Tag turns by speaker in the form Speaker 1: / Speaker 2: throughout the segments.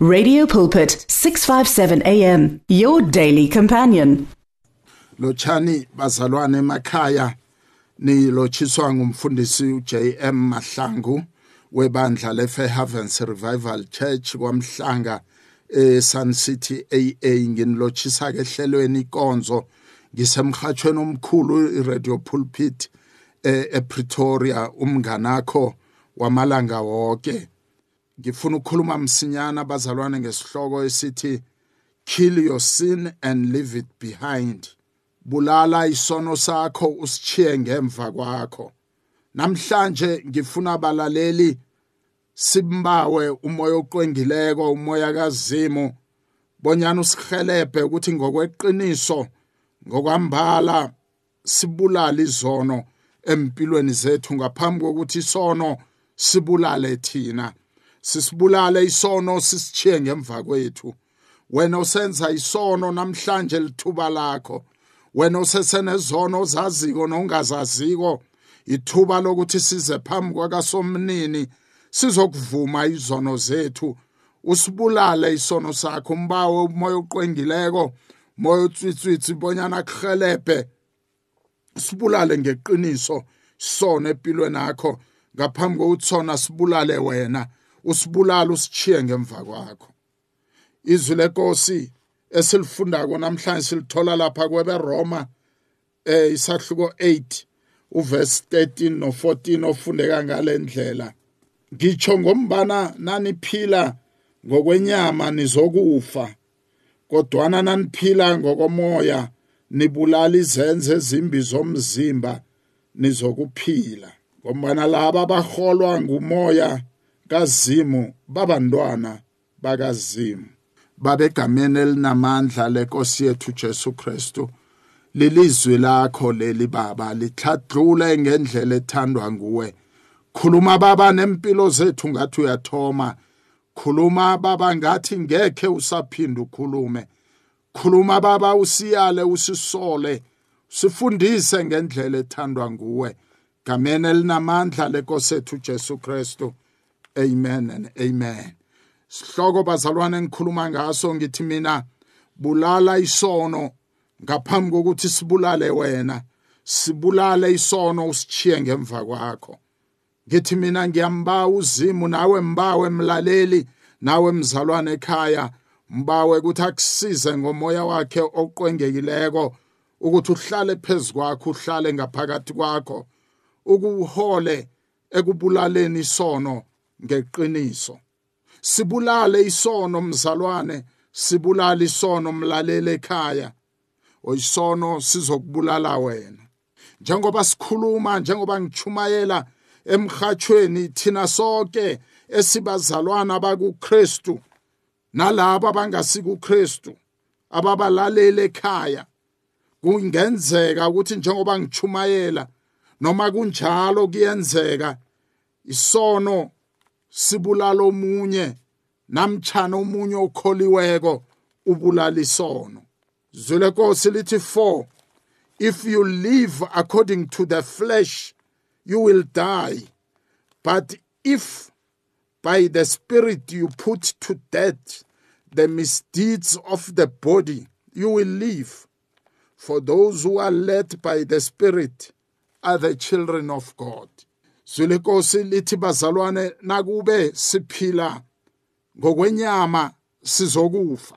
Speaker 1: Radio Pulpit 657 AM your daily companion.
Speaker 2: Lochani bazalwane emakhaya ni lochiswa ngumfundisi uJM Mahlangu webandla leFair Havens Revival Church kwamhlanga eSun City AA nginilochisa ke ehlelweni ikonzo ngisemhathweni omkhulu iRadio Pulpit ePretoria umnganakho wamalanga wonke ngifuna ukukhuluma msinyana bazalwane ngesihloko esithi kill your sin and leave it behind. Bulala isono sakho usichiye ngemva kwakho. Namhlanje ngifuna abalaleli simbawe umoya oqwengileko umoya kazimu. Bonyana usihelebhe ukuthi ngokweqiniso ngokwambala sibulala izono empilweni zethu ngaphambi kokuthi isono sibulale thina. Sisibulale isono sisichiye ngemva kwethu. Wena usenza isono namhlanje lithuba lakho. Wena usesenezono ozaziko nongazaziko. Ithuba lokuthi size phambi kwakasomnini sizokuvuma izono zethu. Usibulale isono sakho umbawe umoya oqwengileko moya otswitswitsi bonyana kuhelebhe sibulale ngeqiniso sona empilweni yakho. Ngaphambi kokuthi sona sibulale wena. Usibulala usichiye ngemva kwakho. Izwi lenkosi esilifundako namhlanje silithola lapha kweberoma eh isahluko 8 uverse 13 no 14 ofundeka ngale ndlela. Ngitsho ngombana naniphila ngokwenyama nizokufa kodwana naniphila ngokomoya nibulala izenze ezimbi zomzimba nizokuphila. Ngombana laba abaholwa ngumoya kazimu babantwana bakazimu. Babegameni elinamandla lenkosi yethu Jesu Kristu. Lelizwi lakho leli baba lithadlule ngendlela ethandwa nguwe. Khuluma baba nempilo zethu ngathi uyathoma. Khuluma baba ngathi ngekhe usaphinda ukhulume. Khuluma baba usiyale usisole sifundise ngendlela ethandwa nguwe. Gameni elinamandla lenkosi yethu Jesu Kristu. Amen and amen. Sihloko bazalwane engikhuluma ngaso ngithi mina bulala isono ngaphambi kokuthi sibulale wena. Sibulale isono usichiye ngemva kwakho. Ngithi mina ngiyambawa uzimu nawe mbawe emlaleli nawe mzalwane ekhaya. Mbawe ukuthi akusize ngomoya wakhe oqwengekileko ukuthi uhlale phezukwakho uhlale ngaphakathi kwakho. Ukuhole ekubulaleni isono ngeqiniso. Sibulale isono mzalwane sibulale isono mlalele ekhaya. Oyisono sizokubulala wena. Njengoba sikhuluma njengoba ngichumayela emhathweni thina sonke esibazalwana bakuKristu nalabo abangasikuKristu ababalalele ekhaya kungenzeka ukuthi njengoba ngichumayela noma kunjalo kuyenzeka isono sibulala omunye namtshana omunye okholiweko ubulala isono. Zwele nkosi lithi 4 if you live according to the flesh you will die. But if by the spirit you put to death the misdeeds of the body you will live. For those who are led by the spirit are the children of god zwile nkosi lithi bazalwane nakube siphila ngokwenyama sizokufa.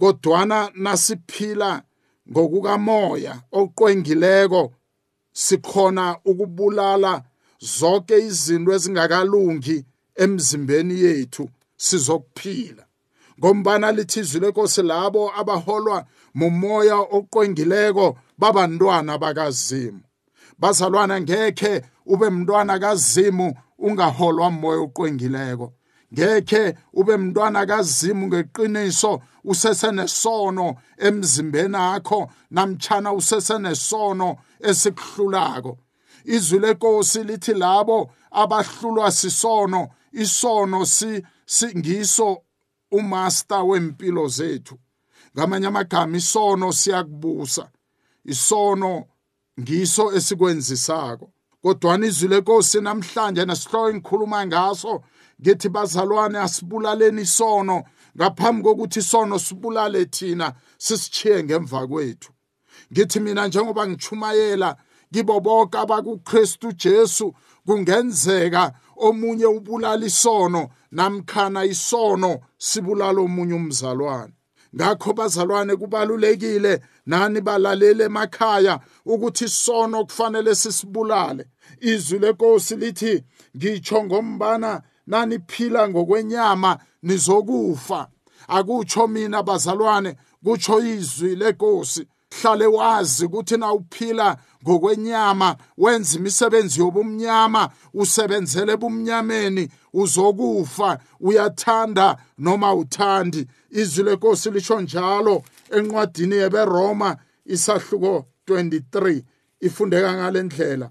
Speaker 2: Kodwana nasiphila ngokukamoya oqwengileko sikhona ukubulala zonke izinto ezingakalungi emzimbeni yethu sizokuphila. Ngombana lithi izwi lenkosi labo abaholwa mumoya oqwengileko babantwana bakazimu. Bazalwana ngekhe ube mntwana kazimu ungaholwa moya oqwengileko. Ngekhe ube mntwana kazimu ngeqiniso usesenesono emzimbeni akho namtshana usesenesono esikuhlulako izwi lenkosi lithi labo abahlulwa sisono isono si, si ngiso umaster wempilo zethu. Ngamanye amagama isono siyakubusa. Isono ngiso esikwenzisako. Kodwa izwi lenkosi namhlanje nesihloko engikhuluma ngaso ngithi bazalwane asibulaleni isono. Ngaphambi kokuthi isono sibulale thina sisichiye ngemva kwethu. Ngithi mina njengoba ngichumayela kibo bonke abakuKristu Jesu kungenzeka omunye ubulala isono namkhana isono sibulala omunye umzalwane. Ngakho bazalwane kubalulekile nani balalele emakhaya ukuthi isono kufanele sisibulale? Izwi lenkosi lithi ngitsho ngombana nani phila ngokwenyama nizokufa. Akutsho mina bazalwane kutsho izwi lenkosi. Hlale wazi ukuthi na uphila ngokwenyama wenza imisebenzi yobumnyama usebenzele bumnyameni uzokufa uyathanda noma uthandi izwi lenkosi lisho njalo. Encwadini yeberoma isahluko 23 ifundeka ngalendlela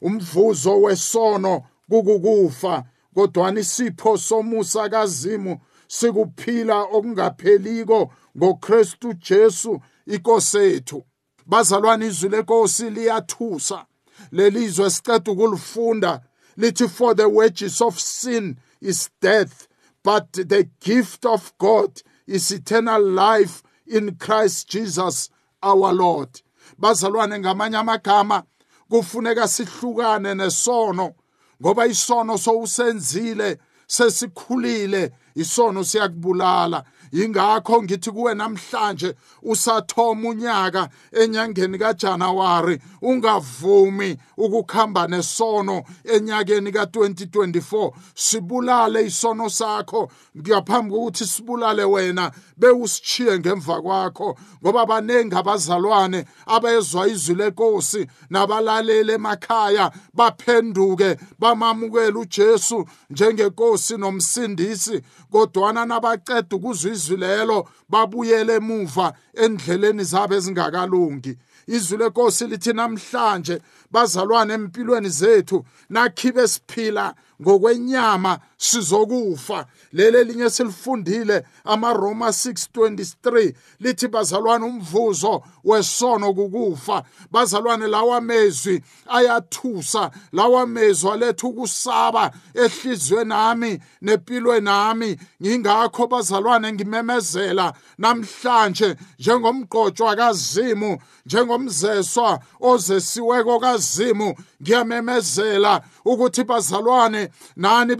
Speaker 2: umvuzo wesono kukukufa kodwa isipho somusa kazimu sikuphila okungapheliko ngoKristu Jesu inkosi yethu. Bazalwane izwi lenkosi liyathusa. Lelizwe siqeda ukulifunda lithi for the wages of sin is death but the gift of God is eternal life in Christ Jesus our Lord. Bazalwane ngamanye amagama kufuneka sihlukane nesono ngoba isono sowusenzile sesikhulile isono siyakubulala. Yingakho ngithi kuwe namhlanje usathoma unyaka enyangeni kaJanuwari ungavumi ukukhamba nesono enyakeni ka2024 sibulale isono sakho ngaphambi kokuthi sibulale wena bewusichiye ngemva kwakho. Ngoba baningi abazalwane abezwa izwi lenkosi nabalalele emakhaya baphenduke bamamukela uJesu njengenkosi nomsindisi kodwana nabaceda ukuzwa izwi lelo babuyele emuva endleleni zabo ezingakalungi izwi lenkosi lithi namhlanje bazalwane empilweni zethu nakhibe siphila ngokwenyama sizokufa. Lele linye silifundile amaroma 6:23 lithi bazalwane umvuzo wesono kukufa. Bazalwane lawa mezwi ayathusa lawa mezwi aletha ukusaba ehlizweni nami nempilweni nami ngingakho bazalwane ngimemezela namhlanje njengomgqotshwa kazimu njengomzeswa ozesiweko kazimu. Ngiyamemezela ukuthi bazalwane nani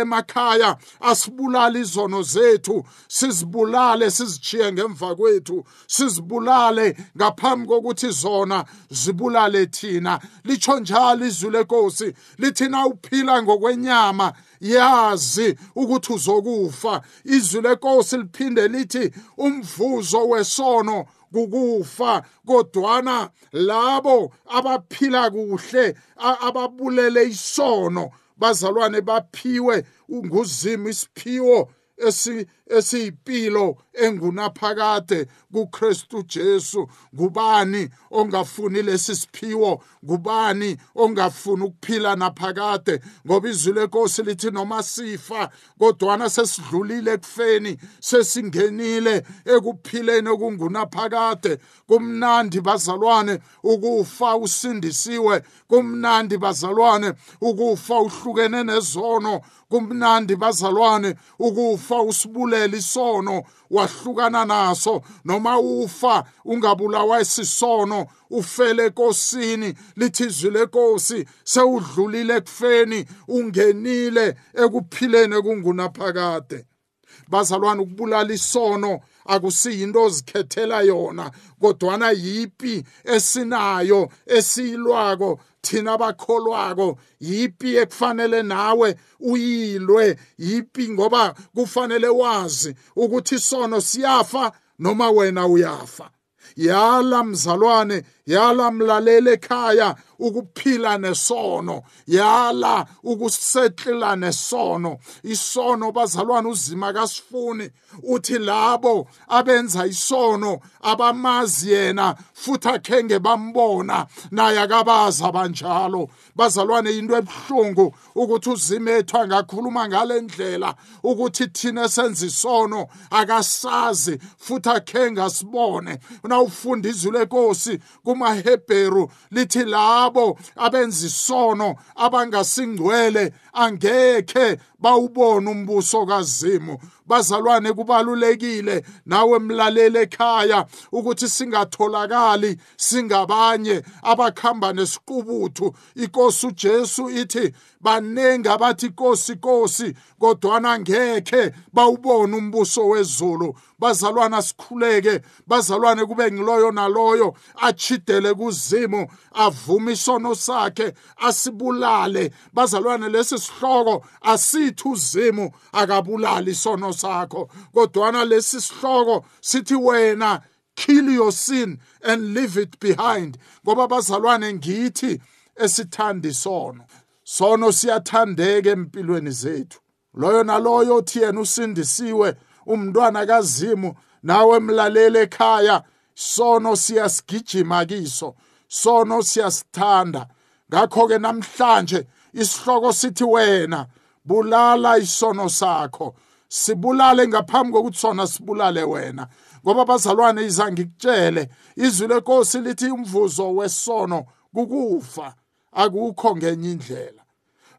Speaker 2: balalela emakhaya asibulala izono zethu sizibulale sizichiye ngemva kwethu sizibulale ngaphambi kokuthi zona zibulale thina. Litsho njalo izwi lenkosi lithina uphila ngokwenyama yazi ukuthi uzokufa. Izwi lenkosi liphinde lithi umvuzo wesono kukufa. Kodwana labo abaphila kuhle ababulele isono bazalwane baphiwe nguzimo isiphiwo esiyimpilo engunaphakade kuKristu Jesu. Kubani ongafuni lesi siphiwo? Kubani ongafuni ukuphila naphakade? Ngoba izwi lenkosi lithi noma sifa kodwana sesidlulile ekufeni sesingenile ekuphileni okungunaphakade. Kumnandi bazalwane ukufa usindisiwe. Kumnandi bazalwane ukufa uhlukene nezono. Kumnandi bazalwane ukufa usibulela isono wahlukana naso. Noma ufa ungabulawa isisono ufele enkosini lithi izwi lenkosi sewudlulile ekufeni ungenile ekuphileni ekungunaphakade bazalwane ukubulala isono akusiyinto ozikhethela yona kodwana yipi esinayo esiyilwako thina bakholwako yipi ekufanele nawe uyilwe yipi ngoba kufanele wazi ukuthi isono siyafa noma wena uyafa. Yala mzalwane yala mlalele ekhaya ukuphila nesono. Yala ukusetlela nesono. Isono bazalwane uzima kasifuni. Uthi labo abenza isono abamazi yena futhi akhenge bambona. Naye akabazi abanjalo bazalwane into ebuhlungu ukuthi uzima ethu angakhuluma ngale ndlela ukuthi thina senza isono akasazi futhi akhenge asibone nawufunda izwi lenkosi kumahebheru lithi labo abenza isono abangasingcwele angekhe bawubone umbuso kazimu. Bazalwane kubalulekile nawe mlaleli ekhaya ukuthi singatholakali singabanye abakhamba nesiqubuthu inkosi uJesu ithi baningi abathi inkosi inkosi kodwana ngekhe bawubone umbuso wezulu. Bazalwana sikhuleke bazalwane kube ngiloyo naloyo achidele kuzimu avume isono sakhe asibulale. Bazalwane lesi sihloko asithi uzimu akabulali isono sakho. Kodwana lesi sihloko sithi wena kill your sin and leave it behind. Ngoba bazalwane ngithi esithanda isono. Sono siyathandeka empilweni zethu. Loyo naloyo othi yena usindisiwe umntwana kazimu nawe mlaleli ekhaya sono siyasigijima kiso. Sono siyasithanda. Ngakho ke namhlanje isihloko sithi wena bulala isono sakho. Sibulale ngaphambi kokuthi sona sibulale wena. Ngoba bazalwane iza ngikutshele izwi lenkosi lithi umvuzo wesono kukufa. Akukho ngenye indlela.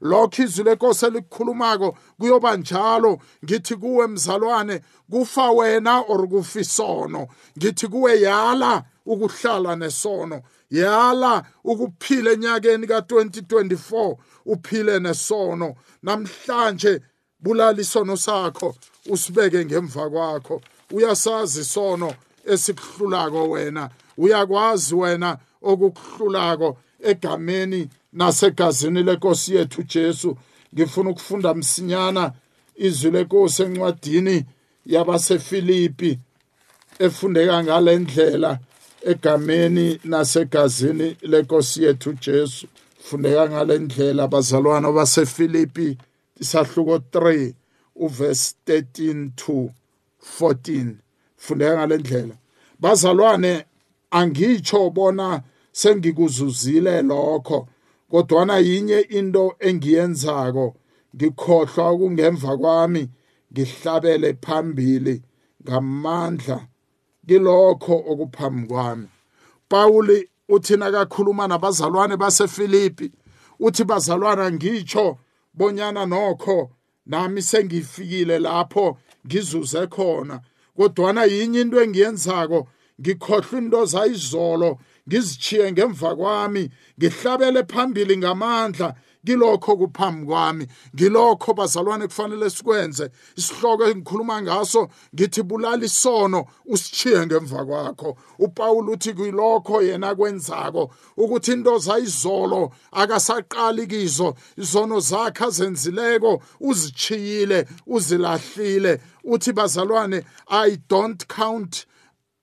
Speaker 2: Lokho izwi lenkosi elikhulumako kuyoba njalo. Ngithi kuwe mzalwane kufa wena or kufa isono ngithi kuwe yala ukuhlala nesono. Yala ukuphila enyakeni ka2024 uphile nesono. Namhlanje bulala isono sakho usibeke ngemva kwakho. Uyasazi isono esikuhlulako wena. Uyakwazi wena okukuhlulako egameni nasegazini lenkosi yethu Jesu. Ngifuna ukufunda msinyana izwi lenkosi encwadini yabasefilipi efundeka ngalendlela egameni nasegazini lenkosi yethu Jesu. Fundeka ngalendlela bazalwana basefilipi isahluko 3 uverse 13 to 14 fundeka ngalendlela bazalwane angitsho bona sengikuzuzile lokho kodwana yinye into engiyenzako ngikhohlwa ukungemva kwami ngihlabele phambili ngamandla. Kilokho okuphambi kwami. Pawuli uthi nakakhuluma nabazalwane baseFilipi uthi bazalwana ngitsho bonyana nokho nami sengifikile lapho ngizuze khona. Kodwana yinye into engiyenzako ngikhohlwa into zayizolo ngizichiye ngemva kwami ngihlabele phambili ngamandla kilokho kuphambi kwami. Ngilokho bazalwane kufanele sikwenze. Isihloko engikhuluma ngaso ngithi bulala isono usichiye ngemva kwakho. uPaul uthi kuyilokho yena kwenzako ukuthi into zayizolo akasaqali kizo. Izono zakhe azenzileko uzichiyile uzilahlile. Uthi bazalwane i don't count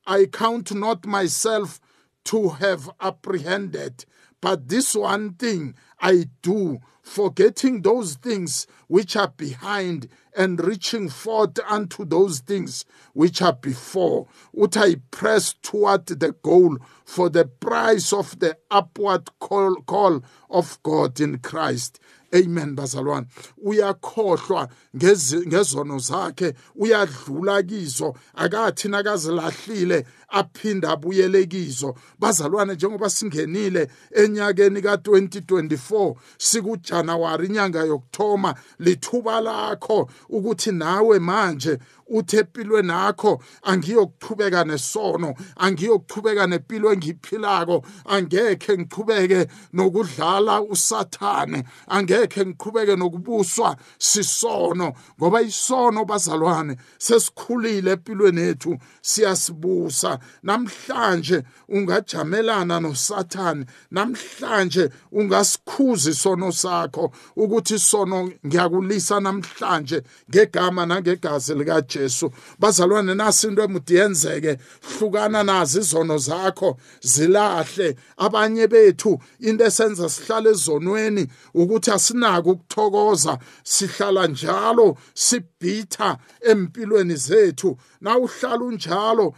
Speaker 2: i count not myself to have apprehended. But this one thing I do, forgetting those things which are behind and reaching forth unto those things which are before. Would I press toward the goal for the price of the upward call, call of God in Christ. amen bazalwane uyakhohlwa ngezono zakhe uyadlula kizo akathi nakazilahlile aphinda abuyele kizo. Bazalwane njengoba singenile enyakeni ka2024 sikuJanuary inyanga yokthoma lithuba lakho ukuthi nawe manje uthe empilweni nakho angiyokuthubeka nesono angiyokuthubeka nempilo engiyiphilako angekhe ngiqhubeke nokudlala usathane angekhe ngiqhubeke nokubuswa sisono ngoba isono bazalwane sesikhulile empilweni yethu siyasibusa. Namhlanje ungajamelana nosathane namhlanje ungasikhuza isono sakho ukuthi isono ngiyakulisa namhlanje ngegama nangegazi likaJesu. Jesu bazalwane nasi into emude yenzeke. Hlukana nazo izono zakho zilahle. Abanye bethu into esenza sihlale ezonweni ukuthi asinako ukuthokoza sihlala njalo sibhitha empilweni zethu. Na uhlala unjalo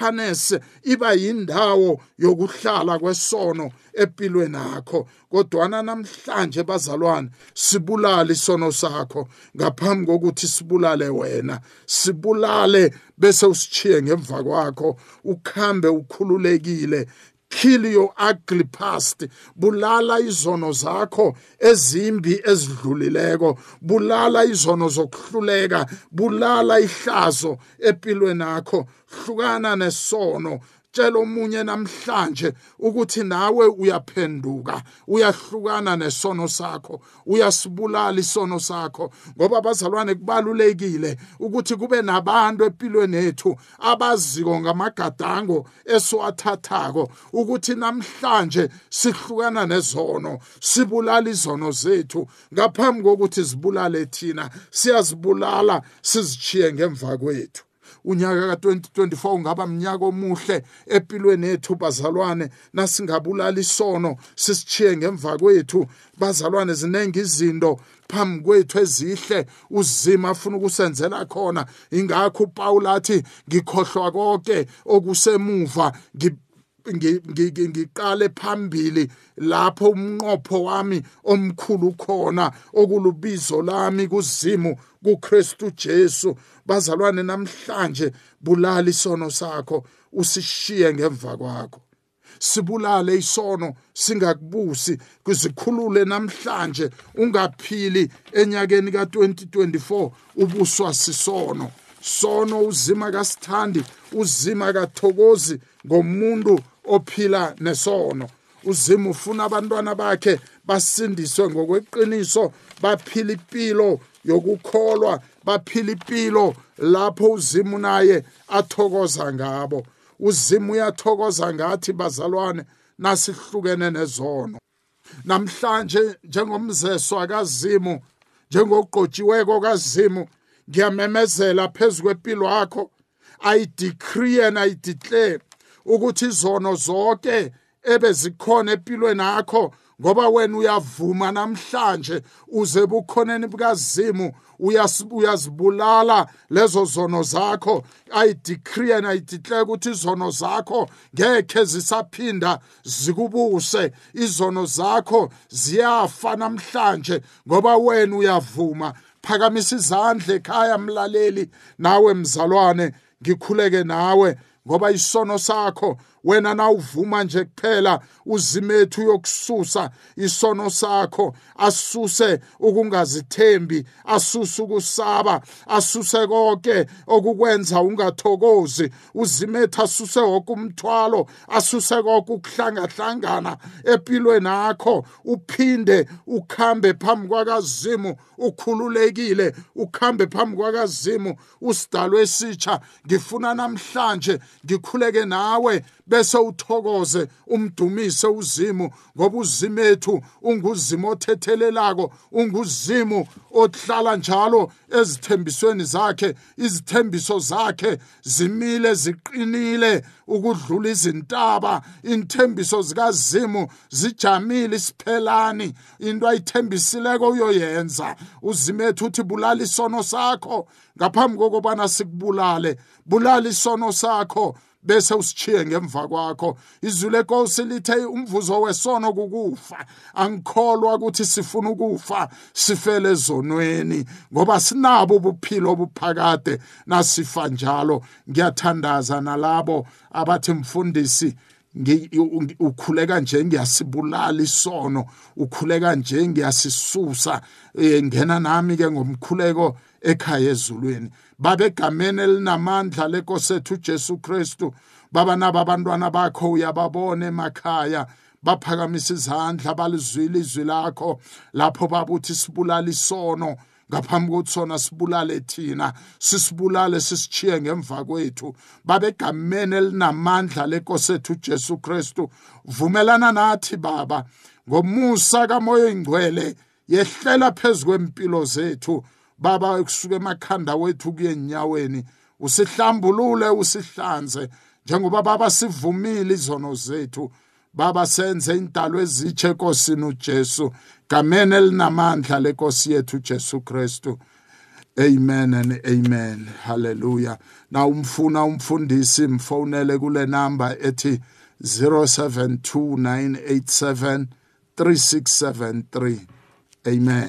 Speaker 2: ibitterness iba yindawo yokuhlala kwesono empilweni yakho kodwana namhlanje bazalwane sibulale isono sakho. Ngaphambi kokuthi sibulale wena sibulale bese usichiye ngemva kwakho. Ukhambe ukhululekile kill your ugly past. Bulala izono zakho ezimbi ezidlulileko. Bulala izono zokuhluleka. Bulala ihlazo empilweni yakho hlukana nesono. Tshela omunye namhlanje ukuthi nawe uyaphenduka uyahlukana nesono sakho uyasibulala isono sakho ngoba bazalwane kubalulekile ukuthi kube nabantu empilweni yethu abaziko ngamagadango esiwathathako ukuthi namhlanje sihlukana nezono sibulala izono zethu. Ngaphambi kokuthi zibulale thina siyazibulala sizichiye ngemva kwethu. Unyaka ka2024 ungaba mnyaka omuhle empilweni yethu bazalwane nasingabulala isono sisichiye ngemva kwethu. Bazalwane zinenge izinto phambi kwethu ezihle uzima afuna ukusenzela khona. Ingakho uPaul athi ngikhohlwa konke okusemuva ngiqale phambili lapho umnqopho wami omkhulu khona okulubizo lami kuzimu kuKristu Jesu. Bazalwane namhlanje bulala isono sakho usishiye ngemva kwakho. Sibulale isono singakubusi kuzikhulule namhlanje ungaphili enyakeni ka2024 ubuswa sisono. Sono uzima kasithandi uzima kathokozi ngomuntu ophila nesono. Uzima ufuna abantwana bakhe basindiswe ngokweqiniso baphila impilo yokukholwa baphila impilo lapho uzima naye athokoza ngabo. Uzima uyathokoza ngathi bazalwane nasihlukene nezono. Namhlanje njengomzeswa kazimu njengoqotshiweko kazimu ngiyamemezela phezu kwempilo yakho. I decree and i declare ukuthi izono zonke ebezikhona empilweni yakho ngoba wena uyavuma namhlanje uze bukhoneni bukazimu uyazibulala lezo zono zakho. I decree and i declare ukuthi izono zakho ngekhe zisaphinda zikubuse. Izono zakho ziyafa namhlanje ngoba wena uyavuma. Phakamisa izandla ekhaya mlaleli nawe mzalwane ngikhuleke nawe. Ngoba isono sakho wena nawuvuma nje kuphela uzimethu yokususa isono sakho. Asuse ukungazithembi asuse ukusaba asuse konke okukwenza ungathokozi. Uzimethu asuse wonke umthwalo asuse konke ukuhlangahlangana empilweni yakho. Uphinde ukhambe phambi kwakazimu ukhululekile ukhambe phambi kwakazimu usidalwe esitsha ngifuna namhlanje ngikhuleke nawe. Bese uthokoze umdumise uzimu ngoba uzimo ethu unguzimo othethelelako unguzimo ohlala njalo ezithembisweni zakhe. Izithembiso zakhe zimile ziqinile ukudlula izintaba. Inthembiso zikazimu zijamile isiphelani. Into ayithembisileko uyoyenza. Uzimethu uthi bulala isono sakho. Ngaphambi kokubana sikubulale bulala isono sakho. Bese usichiye ngemva kwakho. Izwi lenkosi lithe umvuzo wesono kukufa. Angikholwa ukuthi sifuna ukufa sifele ezonweni ngoba sinabo ubuphilo obuphakade. Nasifa njalo. Ngiyathandaza nalabo abathi mfundisi ukhuleka nje ngiyasibulala isono. Ukhuleka nje ngiyasisusa. Eh, ngena nami ke ngomkhuleko ekhaya ezulwini. Babegameni elinamandla lenkosi ethu uJesu Kristu. Baba naba abantwana bakho uyababona emakhaya. Baphakamisa izandla balizwile izwi lakho. Lapho babuthi sibulala isono ngaphambi kokuthi sona sibulale thina sisibulale sisichiye ngemva kwethu. Babegameni elinamandla lenkosi ethu uJesu Kristu. Vumelana nathi baba ngomusa kamoya ingcwele yehlela phezulu kwempilo zethu. Baba kusuka emakhanda wethu kuye enyaweni usihlambulule usihlanze. Njengoba baba sivumile izono zethu. Baba senze indalo ezitshe enkosini uJesu. Gameni elinamandla lenkosi yethu uJesu Kristu. Amen and amen. Hallelujah. Na umfuna umfundisi mfonele kule number ethi 0729873673 amen.